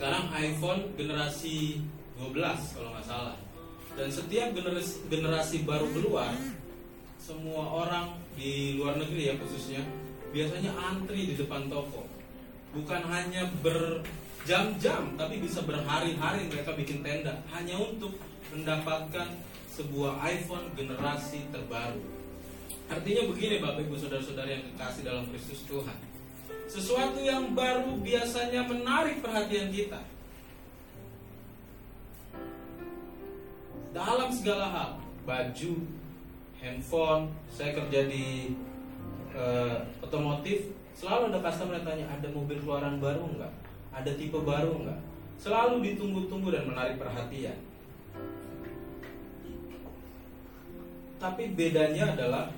sekarang iPhone generasi 12 kalau nggak salah. Dan setiap generasi, generasi baru keluar semua orang di luar negeri ya khususnya biasanya antri di depan toko. Bukan hanya berjam-jam tapi bisa berhari-hari mereka bikin tenda. Hanya untuk mendapatkan sebuah iPhone generasi terbaru. Artinya begini Bapak Ibu Saudara-saudara yang kekasih dalam Kristus Tuhan sesuatu yang baru biasanya menarik perhatian kita. Dalam segala hal, baju, handphone, saya kerja di uh, otomotif, selalu ada customer yang tanya, ada mobil keluaran baru enggak? Ada tipe baru enggak? Selalu ditunggu-tunggu dan menarik perhatian. Tapi bedanya adalah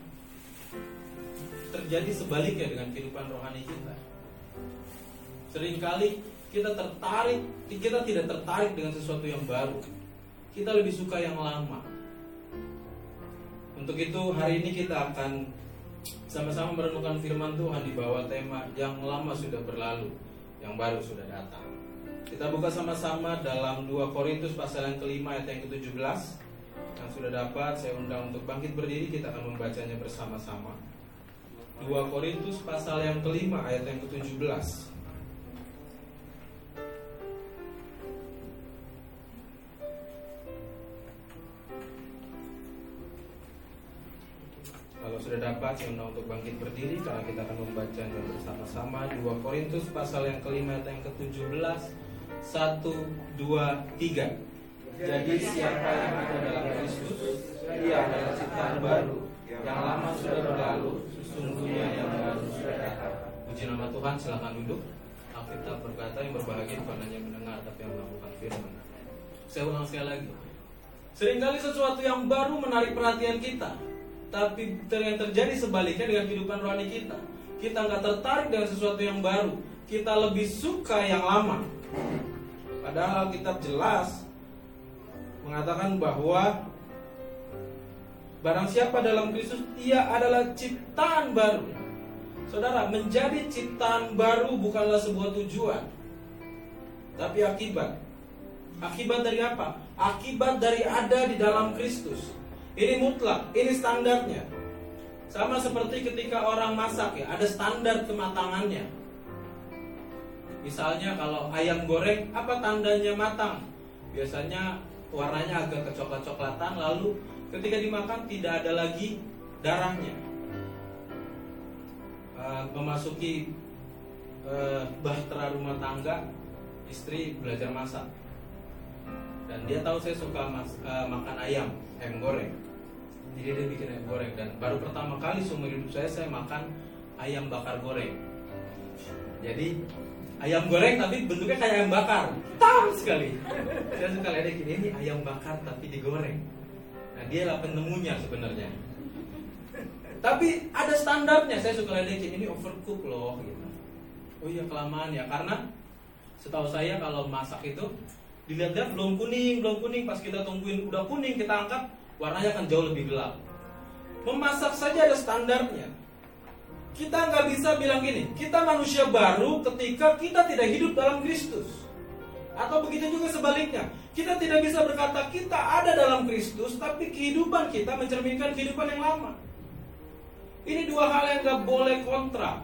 terjadi sebaliknya dengan kehidupan rohani kita. Seringkali kita tertarik, kita tidak tertarik dengan sesuatu yang baru. Kita lebih suka yang lama. Untuk itu hari ini kita akan sama-sama merenungkan firman Tuhan di bawah tema yang lama sudah berlalu, yang baru sudah datang. Kita buka sama-sama dalam 2 Korintus pasal yang kelima ayat yang ke-17 Yang sudah dapat saya undang untuk bangkit berdiri Kita akan membacanya bersama-sama 2 Korintus pasal yang kelima ayat yang ke-17 Kalau sudah dapat saya undang untuk bangkit berdiri Karena kita akan membacanya bersama-sama. 2 Korintus pasal yang kelima ayat yang ke-17 1, 2, 3 Jadi siapa yang ada dalam Kristus Ia adalah ciptaan baru. Yang lama sudah berlalu sesungguhnya yang baru sudah. Puji nama Tuhan, silakan duduk. Alkitab berkata yang berbahagia bukan hanya mendengar tapi yang melakukan firman. Saya ulang sekali lagi. Seringkali sesuatu yang baru menarik perhatian kita, tapi yang terjadi sebaliknya dengan kehidupan rohani kita. Kita nggak tertarik dengan sesuatu yang baru, kita lebih suka yang lama. Padahal Alkitab jelas mengatakan bahwa Barang siapa dalam Kristus, ia adalah ciptaan baru. Saudara, menjadi ciptaan baru bukanlah sebuah tujuan, tapi akibat. Akibat dari apa? Akibat dari ada di dalam Kristus. Ini mutlak, ini standarnya. Sama seperti ketika orang masak ya, ada standar kematangannya. Misalnya kalau ayam goreng, apa tandanya matang? Biasanya warnanya agak kecoklat-coklatan lalu ketika dimakan tidak ada lagi darahnya. Uh, memasuki uh, bahtera rumah tangga istri belajar masak. Dan dia tahu saya suka mas, uh, makan ayam ayam goreng. Jadi dia bikin ayam goreng. Dan baru pertama kali seumur hidup saya saya makan ayam bakar goreng. Jadi ayam goreng tapi bentuknya kayak ayam bakar. Tam sekali. Saya suka lihat ini ayam bakar tapi digoreng dialah penemunya sebenarnya. Tapi ada standarnya. Saya suka ledekin ini overcook loh gitu. Oh iya kelamaan ya karena setahu saya kalau masak itu dilihat-lihat belum kuning, belum kuning pas kita tungguin udah kuning kita angkat warnanya akan jauh lebih gelap. Memasak saja ada standarnya. Kita nggak bisa bilang gini, kita manusia baru ketika kita tidak hidup dalam Kristus. Atau begitu juga sebaliknya. Kita tidak bisa berkata kita ada dalam Kristus, tapi kehidupan kita mencerminkan kehidupan yang lama. Ini dua hal yang gak boleh kontra.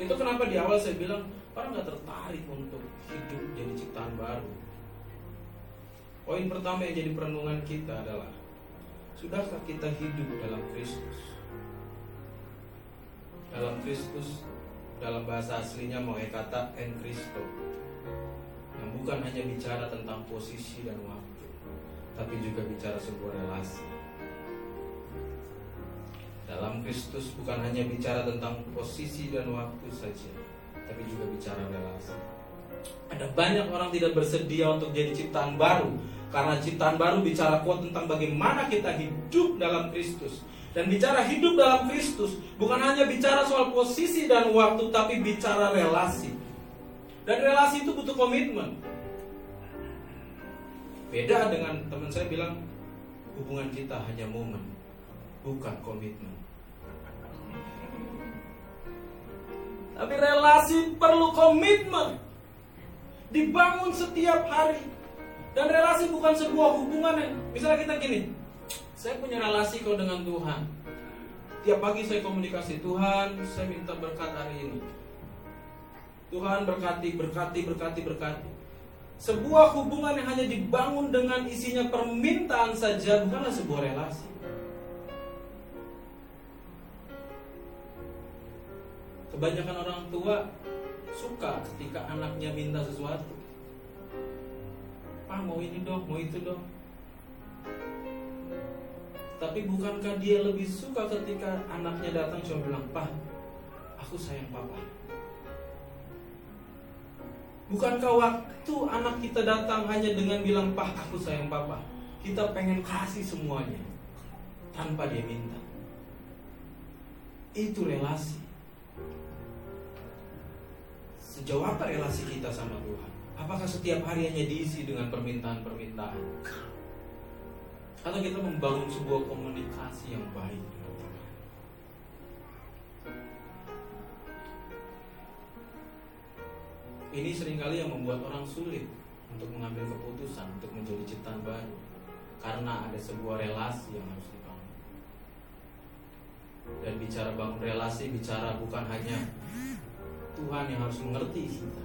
Itu kenapa di awal saya bilang orang gak tertarik untuk hidup jadi ciptaan baru. Poin pertama yang jadi perenungan kita adalah Sudahkah kita hidup dalam Kristus? Dalam Kristus dalam bahasa aslinya mau kata en Cristo yang bukan hanya bicara tentang posisi dan waktu tapi juga bicara sebuah relasi. Dalam Kristus bukan hanya bicara tentang posisi dan waktu saja tapi juga bicara relasi ada banyak orang tidak bersedia untuk jadi ciptaan baru karena ciptaan baru bicara kuat tentang bagaimana kita hidup dalam Kristus dan bicara hidup dalam Kristus bukan hanya bicara soal posisi dan waktu, tapi bicara relasi. Dan relasi itu butuh komitmen. Beda dengan teman saya bilang, hubungan kita hanya momen, bukan komitmen. Tapi relasi perlu komitmen. Dibangun setiap hari. Dan relasi bukan sebuah hubungan yang misalnya kita gini, saya punya relasi kok dengan Tuhan. Tiap pagi saya komunikasi, Tuhan, saya minta berkat hari ini. Tuhan berkati, berkati, berkati, berkati. Sebuah hubungan yang hanya dibangun dengan isinya permintaan saja bukanlah sebuah relasi. Kebanyakan orang tua suka ketika anaknya minta sesuatu. Pak mau ini dong, mau itu dong. Tapi bukankah dia lebih suka ketika anaknya datang cuma bilang, Pak, aku sayang papa. Bukankah waktu anak kita datang hanya dengan bilang, Pak, aku sayang papa. Kita pengen kasih semuanya tanpa dia minta. Itu relasi. Sejauh apa relasi kita sama Tuhan? Apakah setiap hari hanya diisi dengan permintaan-permintaan? Atau kita membangun sebuah komunikasi yang baik dengan Tuhan? Ini sering kali yang membuat orang sulit untuk mengambil keputusan untuk menjadi ciptaan baru karena ada sebuah relasi yang harus dibangun. Dan bicara bangun relasi bicara bukan hanya Tuhan yang harus mengerti kita.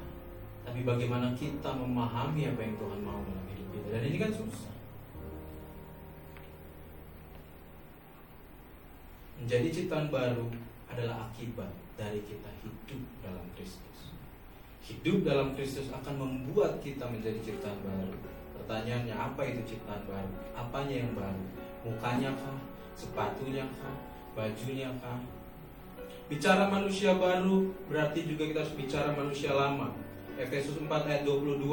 Tapi bagaimana kita memahami apa yang Tuhan mau dalam hidup kita. Dan ini kan susah. Menjadi ciptaan baru adalah akibat dari kita hidup dalam Kristus. Hidup dalam Kristus akan membuat kita menjadi ciptaan baru. Pertanyaannya apa itu ciptaan baru? Apanya yang baru? Mukanya kah? Sepatunya kah? Bajunya kah? Bicara manusia baru berarti juga kita harus bicara manusia lama. Efesus 4 ayat 22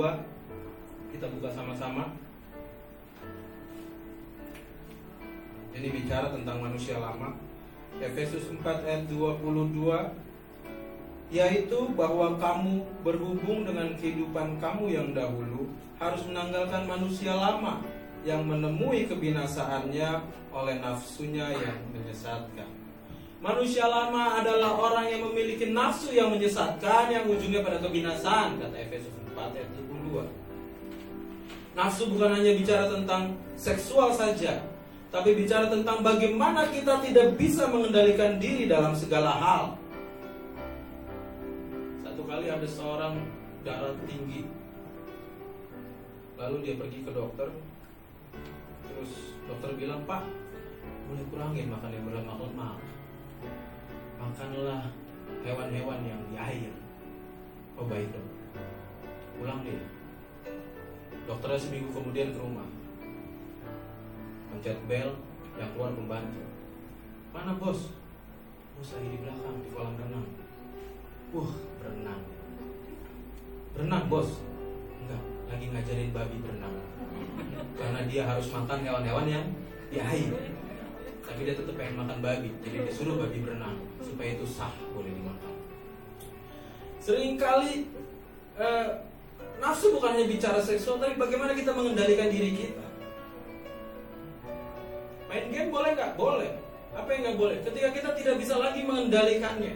kita buka sama-sama. Ini bicara tentang manusia lama. Efesus 4 ayat 22 yaitu bahwa kamu berhubung dengan kehidupan kamu yang dahulu harus menanggalkan manusia lama yang menemui kebinasaannya oleh nafsunya yang menyesatkan. Manusia lama adalah orang yang memiliki nafsu yang menyesatkan yang ujungnya pada kebinasaan kata Efesus 4 ayat 22. Nafsu bukan hanya bicara tentang seksual saja, tapi bicara tentang bagaimana kita tidak bisa mengendalikan diri dalam segala hal. Satu kali ada seorang darah tinggi, lalu dia pergi ke dokter, terus dokter bilang Pak, boleh kurangin makan yang berlemak-lemak makanlah hewan-hewan yang di air. Oh baik dok. Pulang dia. Dokternya seminggu kemudian ke rumah. Pencet bel, yang keluar pembantu. Mana bos? Bos lagi di belakang di kolam renang. Wah, berenang. Berenang bos? Enggak, lagi ngajarin babi berenang. Karena dia harus makan hewan-hewan yang di air tapi dia tetap pengen makan babi jadi disuruh babi berenang supaya itu sah boleh dimakan. Seringkali eh, nafsu bukan hanya bicara seksual tapi bagaimana kita mengendalikan diri kita? Main game boleh nggak? Boleh. Apa yang nggak boleh? Ketika kita tidak bisa lagi mengendalikannya.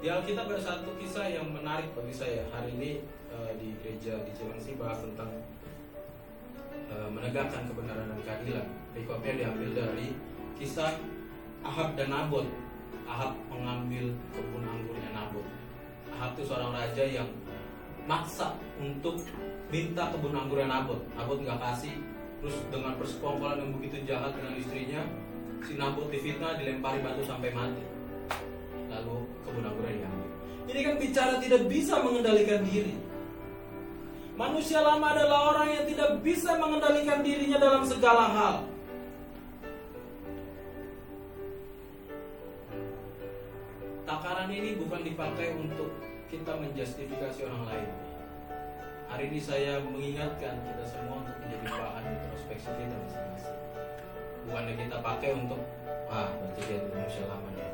Di Alkitab ada satu kisah yang menarik bagi saya hari ini eh, di gereja di Cilengsi bahas tentang eh, menegakkan kebenaran dan keadilan Rekopnya diambil dari kisah Ahab dan Nabot. Ahab mengambil kebun anggurnya Nabot. Ahab itu seorang raja yang maksa untuk minta kebun anggurnya Nabot. Nabot nggak kasih, terus dengan persekongkolan yang begitu jahat dengan istrinya, si Nabot difitnah, dilempari batu sampai mati. Lalu kebun anggurnya diambil. Ini kan bicara tidak bisa mengendalikan diri. Manusia lama adalah orang yang tidak bisa mengendalikan dirinya dalam segala hal. takaran ini bukan dipakai untuk kita menjustifikasi orang lain. Hari ini saya mengingatkan kita semua untuk menjadi bahan introspeksi kita masing-masing. Bukannya kita pakai untuk ah berarti dia manusia lama nih.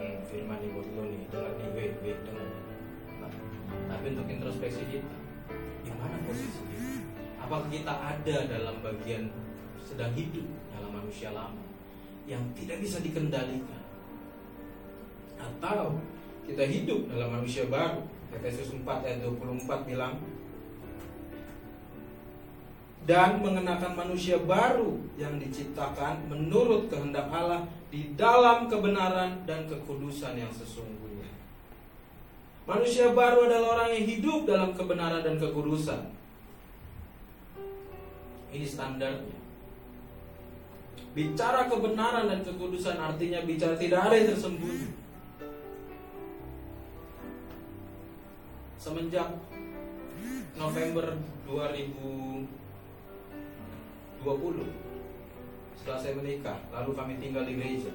Hmm, firman nih buat lo nih, dengar nih, wait, wait, dengar. Nah, tapi untuk introspeksi kita, mana posisi? Apakah kita ada dalam bagian sedang hidup dalam manusia lama yang tidak bisa dikendalikan? atau kita hidup dalam manusia baru Efesus 4 ayat 24 bilang dan mengenakan manusia baru yang diciptakan menurut kehendak Allah di dalam kebenaran dan kekudusan yang sesungguhnya. Manusia baru adalah orang yang hidup dalam kebenaran dan kekudusan. Ini standarnya. Bicara kebenaran dan kekudusan artinya bicara tidak ada yang tersembunyi. Semenjak November 2020 setelah saya menikah, lalu kami tinggal di gereja.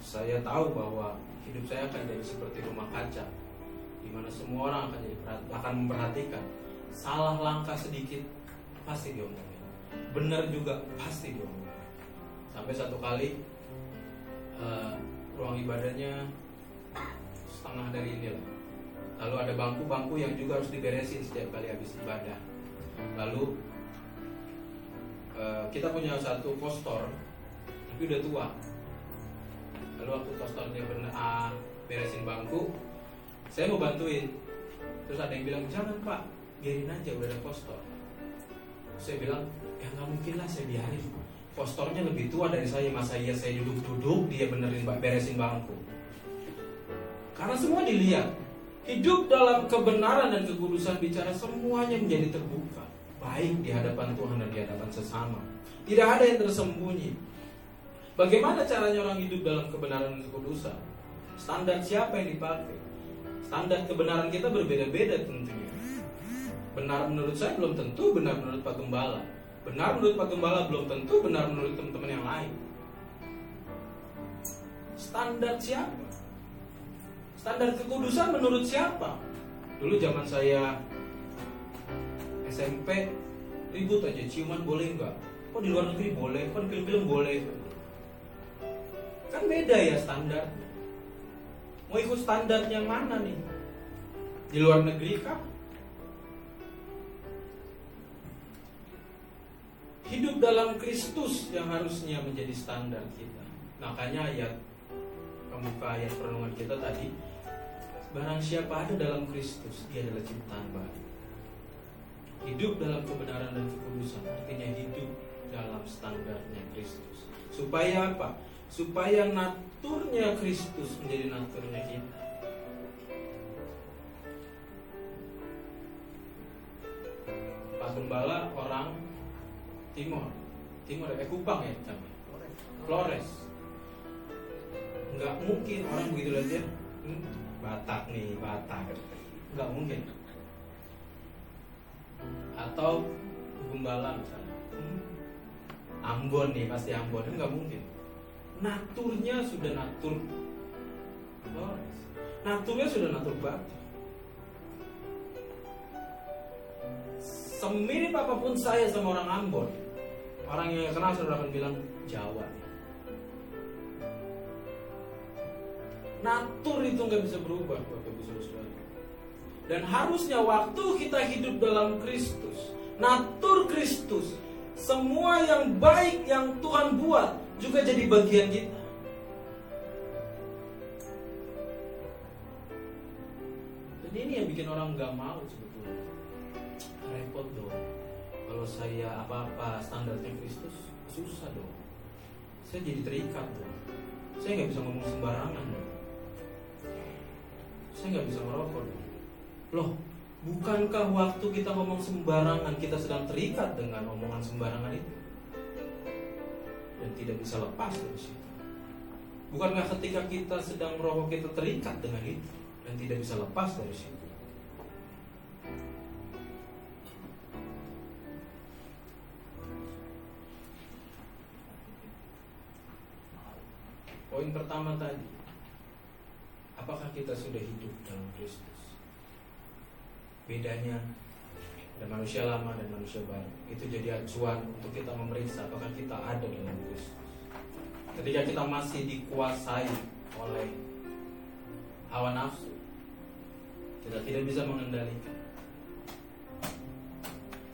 Saya tahu bahwa hidup saya akan jadi seperti rumah kaca, di mana semua orang akan jadi akan memperhatikan. Salah langkah sedikit pasti diomongin, benar juga pasti diomongin. Sampai satu kali uh, ruang ibadahnya setengah dari ini lah. Lalu ada bangku-bangku yang juga harus diberesin setiap kali habis ibadah. Lalu Eh, kita punya satu postor tapi udah tua lalu waktu postornya bener ah, beresin bangku saya mau bantuin terus ada yang bilang jangan pak biarin aja udah ada postor saya bilang ya nggak mungkin lah saya biarin postornya lebih tua dari saya masa iya saya duduk-duduk dia benerin beresin bangku karena semua dilihat hidup dalam kebenaran dan kekudusan bicara semuanya menjadi terbuka baik di hadapan Tuhan dan di hadapan sesama. Tidak ada yang tersembunyi. Bagaimana caranya orang hidup dalam kebenaran dan kekudusan? Standar siapa yang dipakai? Standar kebenaran kita berbeda-beda tentunya. Benar menurut saya belum tentu benar menurut Pak Gembala. Benar menurut Pak Gembala belum tentu benar menurut teman-teman yang lain. Standar siapa? Standar kekudusan menurut siapa? Dulu zaman saya SMP ribut aja ciuman boleh nggak kok di luar negeri boleh kok di film-film boleh kan beda ya standar mau ikut standar yang mana nih di luar negeri kah hidup dalam Kristus yang harusnya menjadi standar kita makanya ayat pembuka ayat perenungan kita tadi barang siapa ada dalam Kristus dia adalah ciptaan baru Hidup dalam kebenaran dan kekudusan artinya hidup dalam standarnya Kristus. Supaya apa? Supaya naturnya Kristus menjadi naturnya kita. Pak Gembala orang Timur. Timur eh Kupang ya kami. Flores. Enggak mungkin orang begitu aja. Hmm, Batak nih, Batak. Enggak mungkin atau Gembala misalnya hmm. Ambon nih pasti Ambon nggak mungkin naturnya sudah natur. Flores naturnya sudah natur batu semirip apa pun saya sama orang Ambon orang yang kenal sudah akan bilang Jawa. Natur itu nggak bisa berubah bapak ibu saudara dan harusnya waktu kita hidup dalam Kristus, natur Kristus, semua yang baik yang Tuhan buat juga jadi bagian kita. Jadi ini yang bikin orang nggak mau sebetulnya. Repot dong. Kalau saya apa-apa standarnya Kristus, susah dong. Saya jadi terikat dong. Saya nggak bisa ngomong sembarangan dong. Saya nggak bisa merokok dong. Loh, bukankah waktu kita ngomong sembarangan kita sedang terikat dengan omongan sembarangan itu? Dan tidak bisa lepas dari situ. Bukankah ketika kita sedang merokok kita terikat dengan itu dan tidak bisa lepas dari situ? Poin pertama tadi, apakah kita sudah hidup dalam Kristus? bedanya ada manusia lama dan manusia baru. Itu jadi acuan untuk kita memeriksa apakah kita ada dalam Kristus ketika kita masih dikuasai oleh hawa nafsu kita tidak bisa mengendalikan.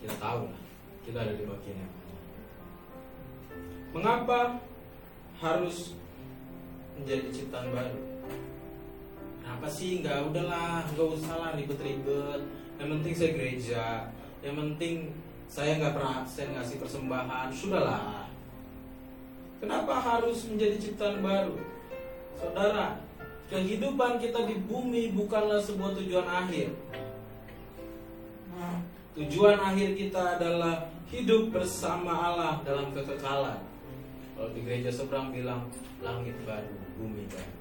Kita tahu lah kita ada di bagian yang mana. Mengapa harus menjadi ciptaan baru? Kenapa sih nggak udahlah nggak usah lah ribet-ribet yang penting saya gereja. Yang penting saya nggak pernah absen ngasih persembahan. Sudahlah. Kenapa harus menjadi ciptaan baru? Saudara kehidupan kita di bumi bukanlah sebuah tujuan akhir. Tujuan akhir kita adalah hidup bersama Allah dalam kekekalan. Kalau di gereja seberang bilang langit baru bumi baru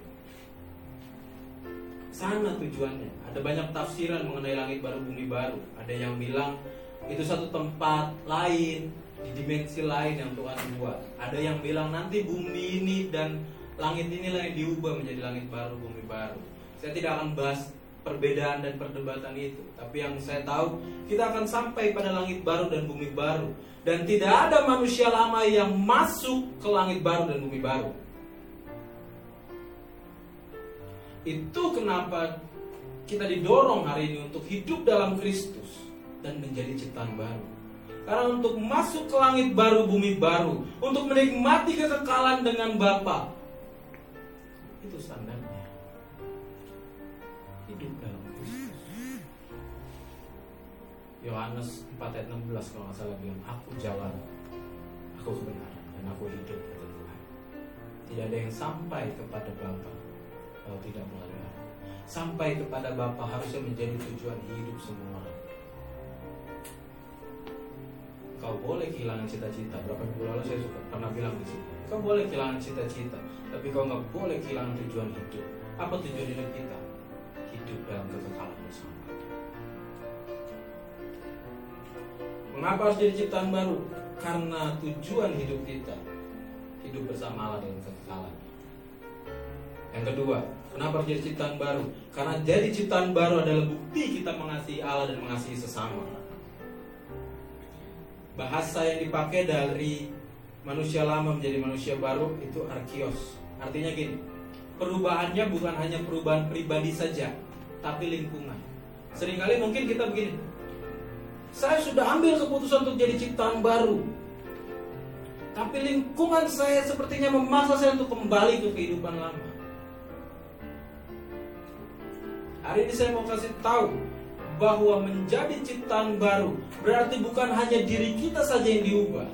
sana tujuannya. Ada banyak tafsiran mengenai langit baru bumi baru. Ada yang bilang itu satu tempat lain di dimensi lain yang Tuhan buat. Ada yang bilang nanti bumi ini dan langit inilah yang diubah menjadi langit baru bumi baru. Saya tidak akan bahas perbedaan dan perdebatan itu. Tapi yang saya tahu kita akan sampai pada langit baru dan bumi baru dan tidak ada manusia lama yang masuk ke langit baru dan bumi baru. Itu kenapa kita didorong hari ini untuk hidup dalam Kristus dan menjadi ciptaan baru. Karena untuk masuk ke langit baru, bumi baru, untuk menikmati kekekalan dengan Bapa, itu standarnya. Hidup dalam Kristus. Yohanes 4 ayat 16 kalau nggak salah bilang, Aku jalan, aku kebenaran, dan aku hidup kata Tuhan. Tidak ada yang sampai kepada Bapa kalau tidak melalui aku. Sampai kepada Bapa harusnya menjadi tujuan hidup semua. Kau boleh kehilangan cita-cita. Berapa minggu lalu saya suka pernah bilang di sini. Kau boleh kehilangan cita-cita, tapi kau nggak boleh kehilangan tujuan hidup. Apa tujuan hidup kita? Hidup dalam kekekalan bersama. Mengapa harus jadi ciptaan baru? Karena tujuan hidup kita hidup bersama Allah dalam kekekalan. Yang kedua, kenapa harus jadi ciptaan baru? Karena jadi ciptaan baru adalah bukti kita mengasihi Allah dan mengasihi sesama. Bahasa yang dipakai dari manusia lama menjadi manusia baru itu arkios. Artinya gini, perubahannya bukan hanya perubahan pribadi saja, tapi lingkungan. Seringkali mungkin kita begini, saya sudah ambil keputusan untuk jadi ciptaan baru. Tapi lingkungan saya sepertinya memaksa saya untuk kembali ke kehidupan lama. Hari ini saya mau kasih tahu bahwa menjadi ciptaan baru berarti bukan hanya diri kita saja yang diubah.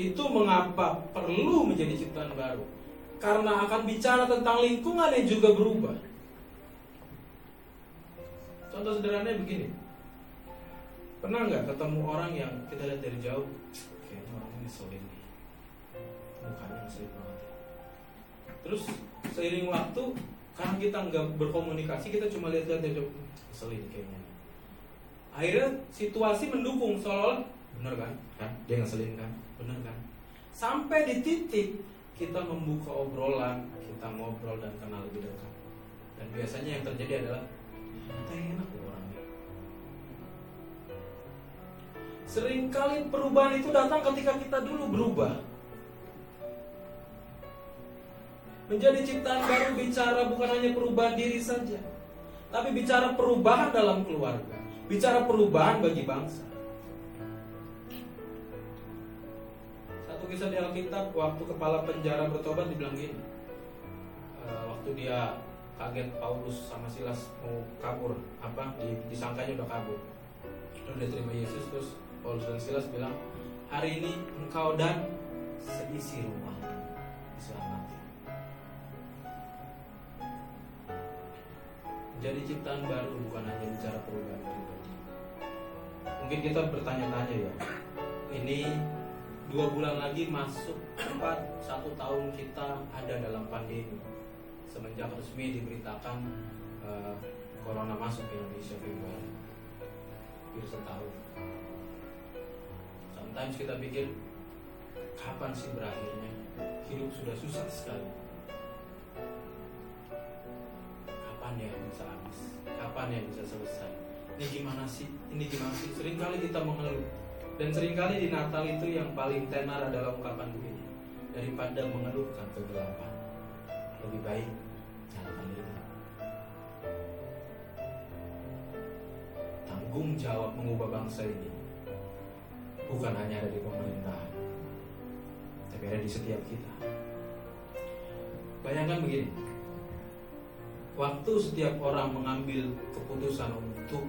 Itu mengapa perlu menjadi ciptaan baru. Karena akan bicara tentang lingkungan yang juga berubah. Contoh sederhananya begini. Pernah nggak ketemu orang yang kita lihat dari jauh, kayaknya orang ini ngeselin nih, mukanya ngeselin banget. Terus seiring waktu, karena kita nggak berkomunikasi, kita cuma lihat-lihat dari jauh, ngeselin kayaknya. Akhirnya situasi mendukung seolah bener kan, kan dia ngeselin kan, bener kan. Sampai di titik kita membuka obrolan, kita ngobrol dan kenal lebih dekat. Dan biasanya yang terjadi adalah, ternyata enak orangnya. Seringkali perubahan itu datang ketika kita dulu berubah. Menjadi ciptaan baru bicara bukan hanya perubahan diri saja, tapi bicara perubahan dalam keluarga, bicara perubahan bagi bangsa. Satu kisah di Alkitab, waktu kepala penjara bertobat dibilang gini, e, waktu dia kaget Paulus sama Silas mau kabur, apa disangkanya udah kabur, udah terima Yesus terus Paulus dan Silas bilang, hari ini engkau dan seisi rumah diselamatkan. Jadi ciptaan baru bukan hanya bicara perubahan pribadi. Mungkin kita bertanya-tanya ya, ini dua bulan lagi masuk tepat satu tahun kita ada dalam pandemi. Semenjak resmi diberitakan uh, corona masuk ke Indonesia Februari hampir setahun. Sometimes kita pikir kapan sih berakhirnya? Hidup sudah susah sekali kapan ya bisa habis? Kapan ya bisa selesai? Ini gimana sih? Ini gimana sih? Seringkali kita mengeluh. Dan sering kali di Natal itu yang paling tenar adalah ungkapan begini daripada mengeluhkan kegelapan lebih baik nyalakan lilin tanggung jawab mengubah bangsa ini bukan hanya ada di pemerintahan tapi ada di setiap kita. Bayangkan begini waktu setiap orang mengambil keputusan untuk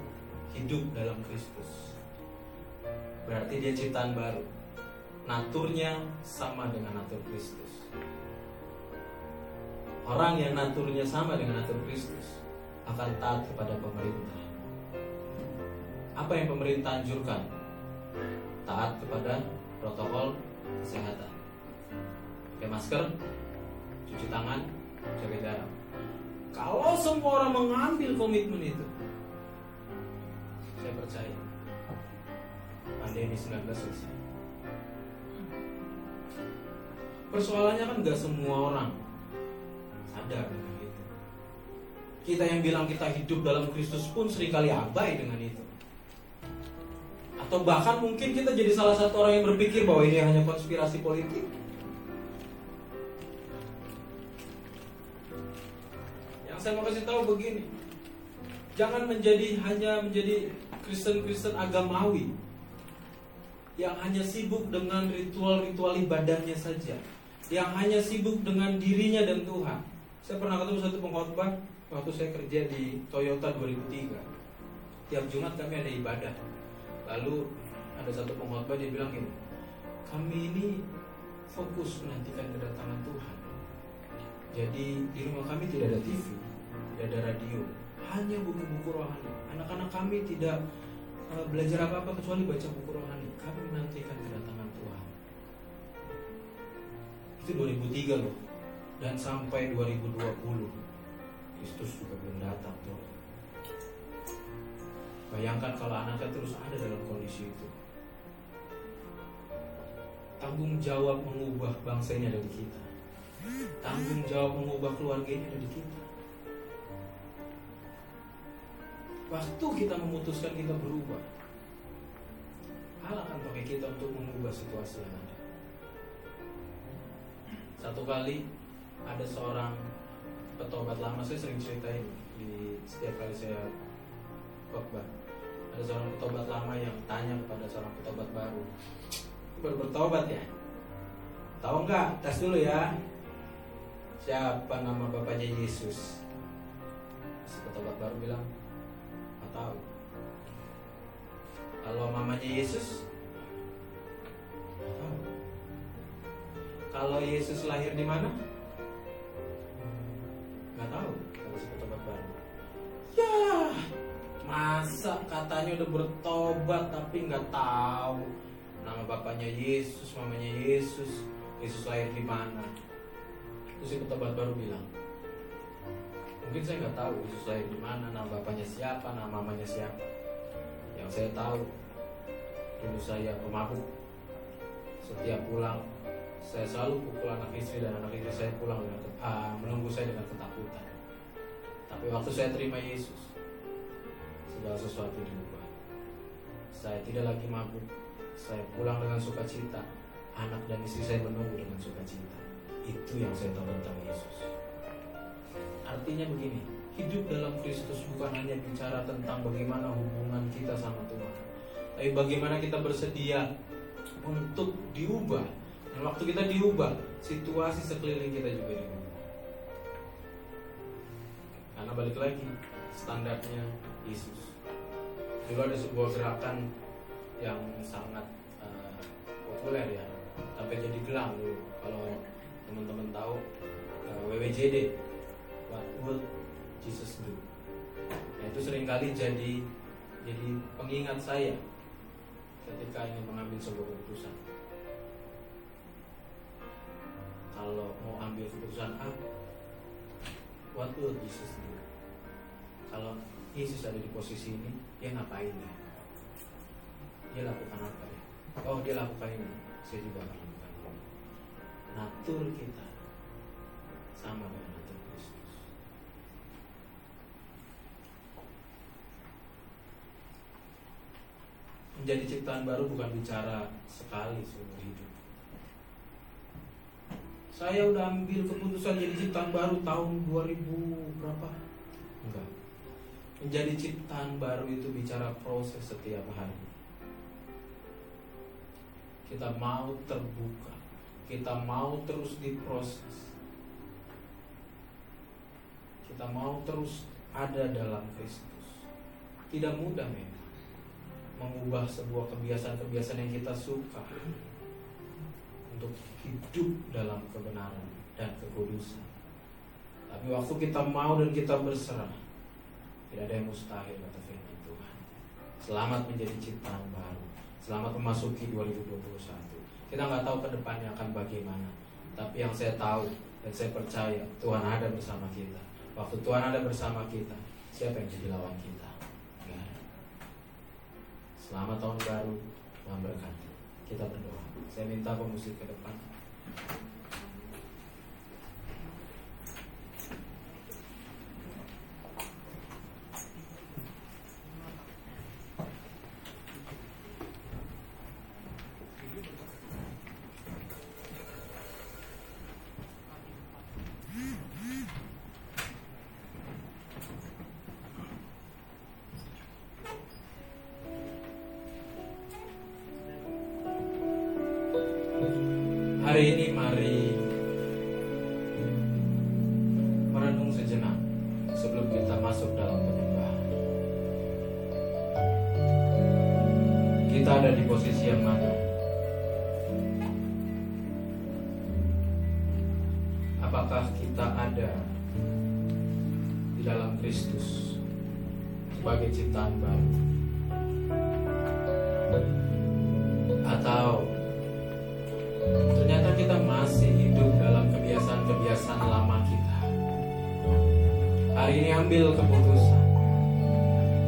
hidup dalam Kristus, berarti dia ciptaan baru. Naturnya sama dengan natur Kristus. Orang yang naturnya sama dengan natur Kristus akan taat kepada pemerintah. Apa yang pemerintah anjurkan? Taat kepada protokol kesehatan. Pakai masker, cuci tangan, jaga jarak. Kalau semua orang mengambil komitmen itu, saya percaya pandemi 19 selesai. Persoalannya kan gak semua orang sadar dengan itu. Kita yang bilang kita hidup dalam Kristus pun sering kali abai dengan itu. Atau bahkan mungkin kita jadi salah satu orang yang berpikir bahwa ini hanya konspirasi politik. Saya mau kasih tahu begini. Jangan menjadi hanya menjadi Kristen-Kristen agamawi yang hanya sibuk dengan ritual-ritual ibadahnya saja, yang hanya sibuk dengan dirinya dan Tuhan. Saya pernah ketemu satu pengkhotbah waktu saya kerja di Toyota 2003. Tiap Jumat kami ada ibadah. Lalu ada satu pengkhotbah dia bilang gini, kami ini fokus menantikan kedatangan Tuhan. Jadi di rumah kami tidak ada TV, tidak ada radio, hanya buku-buku rohani. Anak-anak kami tidak uh, belajar apa-apa kecuali baca buku rohani. Kami menantikan kedatangan Tuhan. Itu 2003 loh. Dan sampai 2020 Kristus juga belum datang tuh. Bayangkan kalau anaknya terus ada dalam kondisi itu. Tanggung jawab mengubah bangsa ini ada di kita. Tanggung jawab mengubah keluarga ini ada di kita. Waktu kita memutuskan kita berubah, Allah akan pakai kita untuk mengubah situasi yang ada. Satu kali ada seorang petobat lama, saya sering ceritain di setiap kali saya khotbah. Ada seorang petobat lama yang tanya kepada seorang petobat baru, baru bertobat ya? Tahu nggak? Tes dulu ya. Siapa nama bapaknya Yesus? Si petobat baru bilang, tahu. Kalau mamanya Yesus, tahu. Kalau Yesus lahir di mana? Nggak tahu. Kata si petobat baru. Ya, masa katanya udah bertobat tapi nggak tahu nama bapaknya Yesus, mamanya Yesus, Yesus lahir di mana? Terus si petobat baru bilang, mungkin saya nggak tahu Yesus lahir di mana, nama bapaknya siapa, nama mamanya siapa. Yang saya tahu, dulu saya pemabuk. Setiap pulang, saya selalu pukul anak istri dan anak istri saya pulang dengan uh, menunggu saya dengan ketakutan. Tapi waktu saya terima Yesus, segala sesuatu diubah. Saya tidak lagi mabuk. Saya pulang dengan sukacita. Anak dan istri saya menunggu dengan sukacita. Itu yang saya tahu tentang Yesus. Artinya begini, hidup dalam Kristus bukan hanya bicara tentang bagaimana hubungan kita sama Tuhan, tapi bagaimana kita bersedia untuk diubah. Dan waktu kita diubah, situasi sekeliling kita juga diubah. Karena balik lagi, standarnya Yesus. Dulu ada sebuah gerakan yang sangat uh, populer ya, sampai jadi gelang dulu. Kalau teman-teman tahu uh, WWJD, What Would Jesus Do? Nah, itu sering kali jadi jadi pengingat saya ketika ingin mengambil sebuah keputusan. Kalau mau ambil keputusan A, what will Jesus do? Kalau Yesus ada di posisi ini, dia ngapain ya? Dia lakukan apa ya? Oh, dia lakukan ini, saya juga akan lakukan. Natur kita sama dengan natur Kristus. Menjadi ciptaan baru bukan bicara sekali seumur hidup. Saya udah ambil keputusan jadi ciptaan baru tahun 2000 berapa? Enggak. Menjadi ciptaan baru itu bicara proses setiap hari. Kita mau terbuka, kita mau terus diproses. Kita mau terus ada dalam Kristus. Tidak mudah memang mengubah sebuah kebiasaan-kebiasaan yang kita suka untuk hidup dalam kebenaran dan kekudusan. Tapi waktu kita mau dan kita berserah, tidak ada yang mustahil kata firman Tuhan. Selamat menjadi ciptaan baru. Selamat memasuki 2021. Kita nggak tahu ke depannya akan bagaimana. Tapi yang saya tahu dan saya percaya Tuhan ada bersama kita. Waktu Tuhan ada bersama kita, siapa yang jadi lawan kita? Selamat tahun baru, Tuhan berkati. Kita berdoa. Saya minta pemusik ke depan. Hari ini ambil keputusan.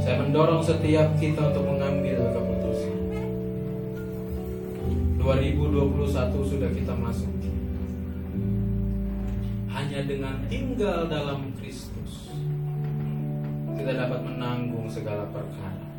Saya mendorong setiap kita untuk mengambil keputusan. 2021 sudah kita masuki. Hanya dengan tinggal dalam Kristus kita dapat menanggung segala perkara.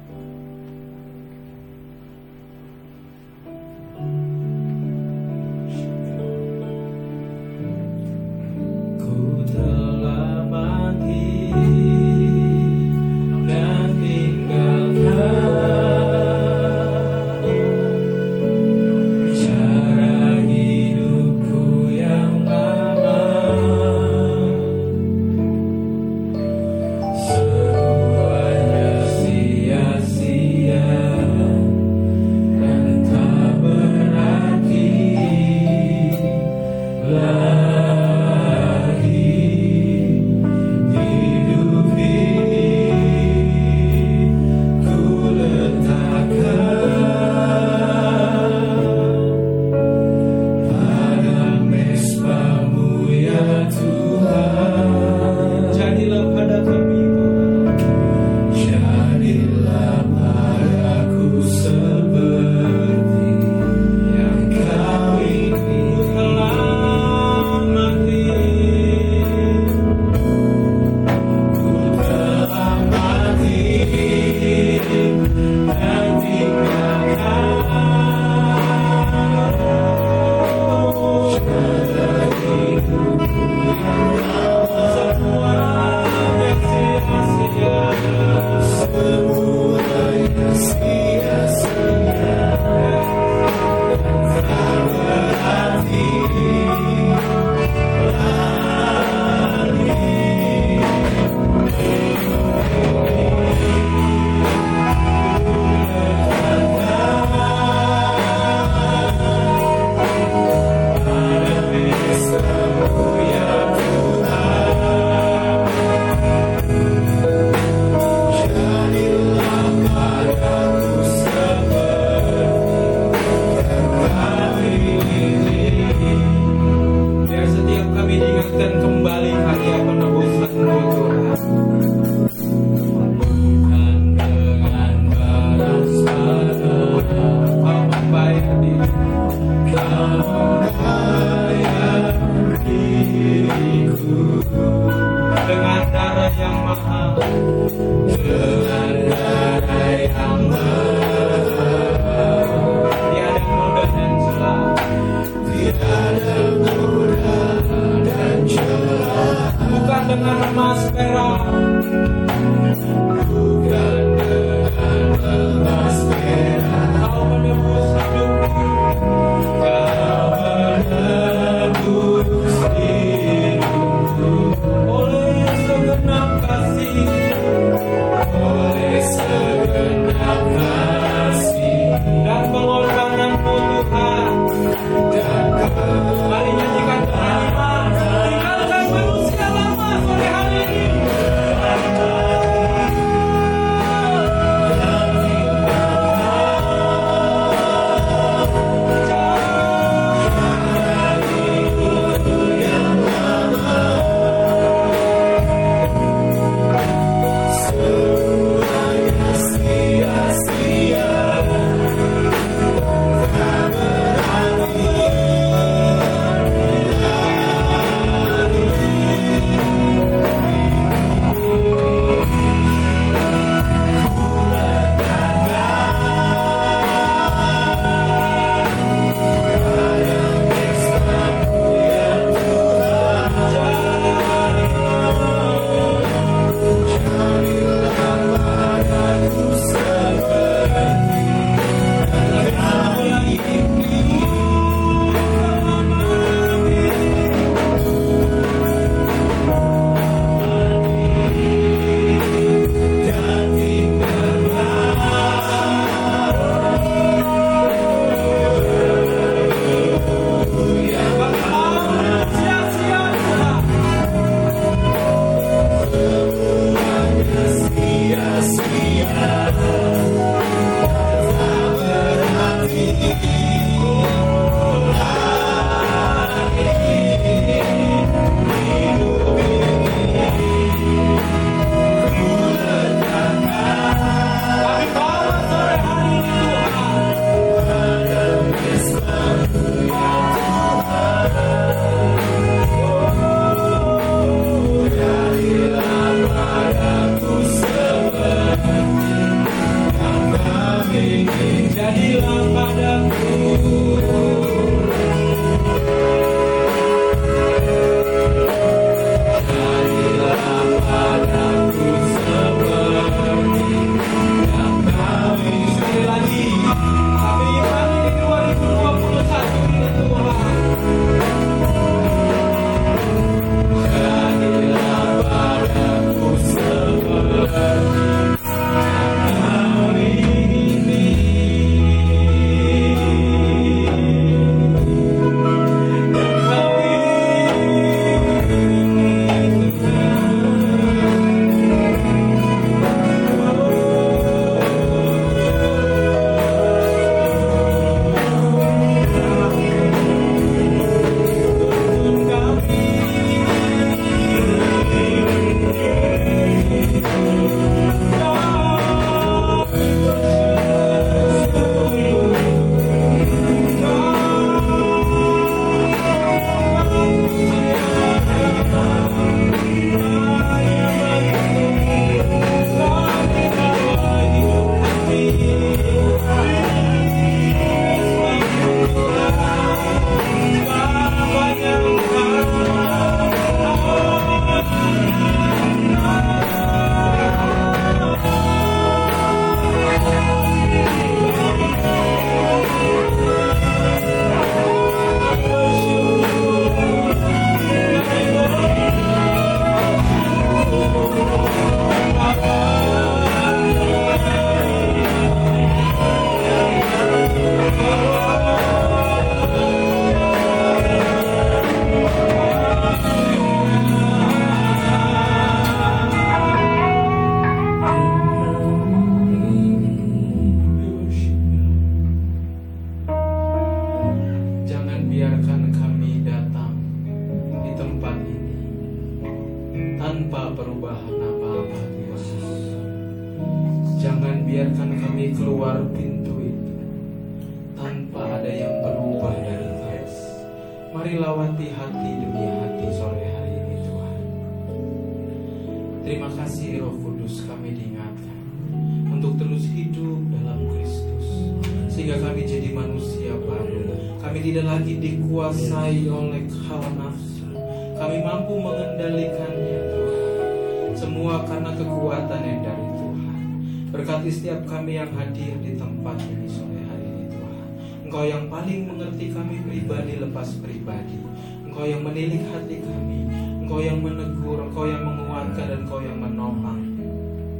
Engkau yang paling mengerti kami pribadi lepas pribadi. Engkau yang menilik hati kami. Engkau yang menegur, Engkau yang menguatkan dan Engkau yang menopang.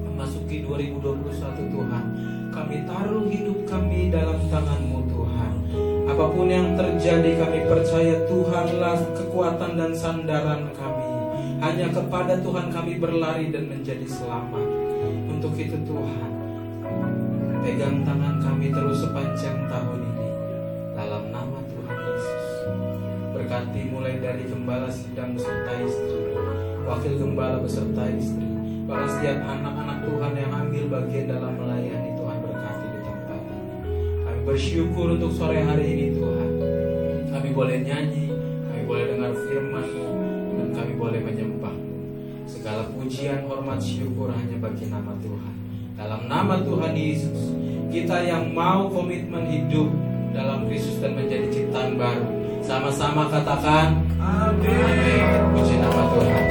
Memasuki 2021 Tuhan, kami taruh hidup kami dalam tangan-Mu Tuhan. Apa pun yang terjadi kami percaya Tuhanlah kekuatan dan sandaran kami. Hanya kepada Tuhan kami berlari dan menjadi selamat. Untuk itu Tuhan, pegang tangan kami terus sepanjang tahun Berkati mulai dari gembala sidang beserta istri, wakil gembala beserta istri, bahkan setiap anak-anak Tuhan yang ambil bagian dalam melayani Tuhan berkati di tempat ini. Kami bersyukur untuk sore hari ini Tuhan. Kami boleh nyanyi, kami boleh dengar firman dan kami boleh menyembah. Segala pujian, hormat, syukur hanya bagi nama Tuhan. Dalam nama Tuhan Yesus, kita yang mau komitmen hidup dalam Kristus dan menjadi ciptaan baru. Sama-sama katakan, Amin. Puji nama Tuhan.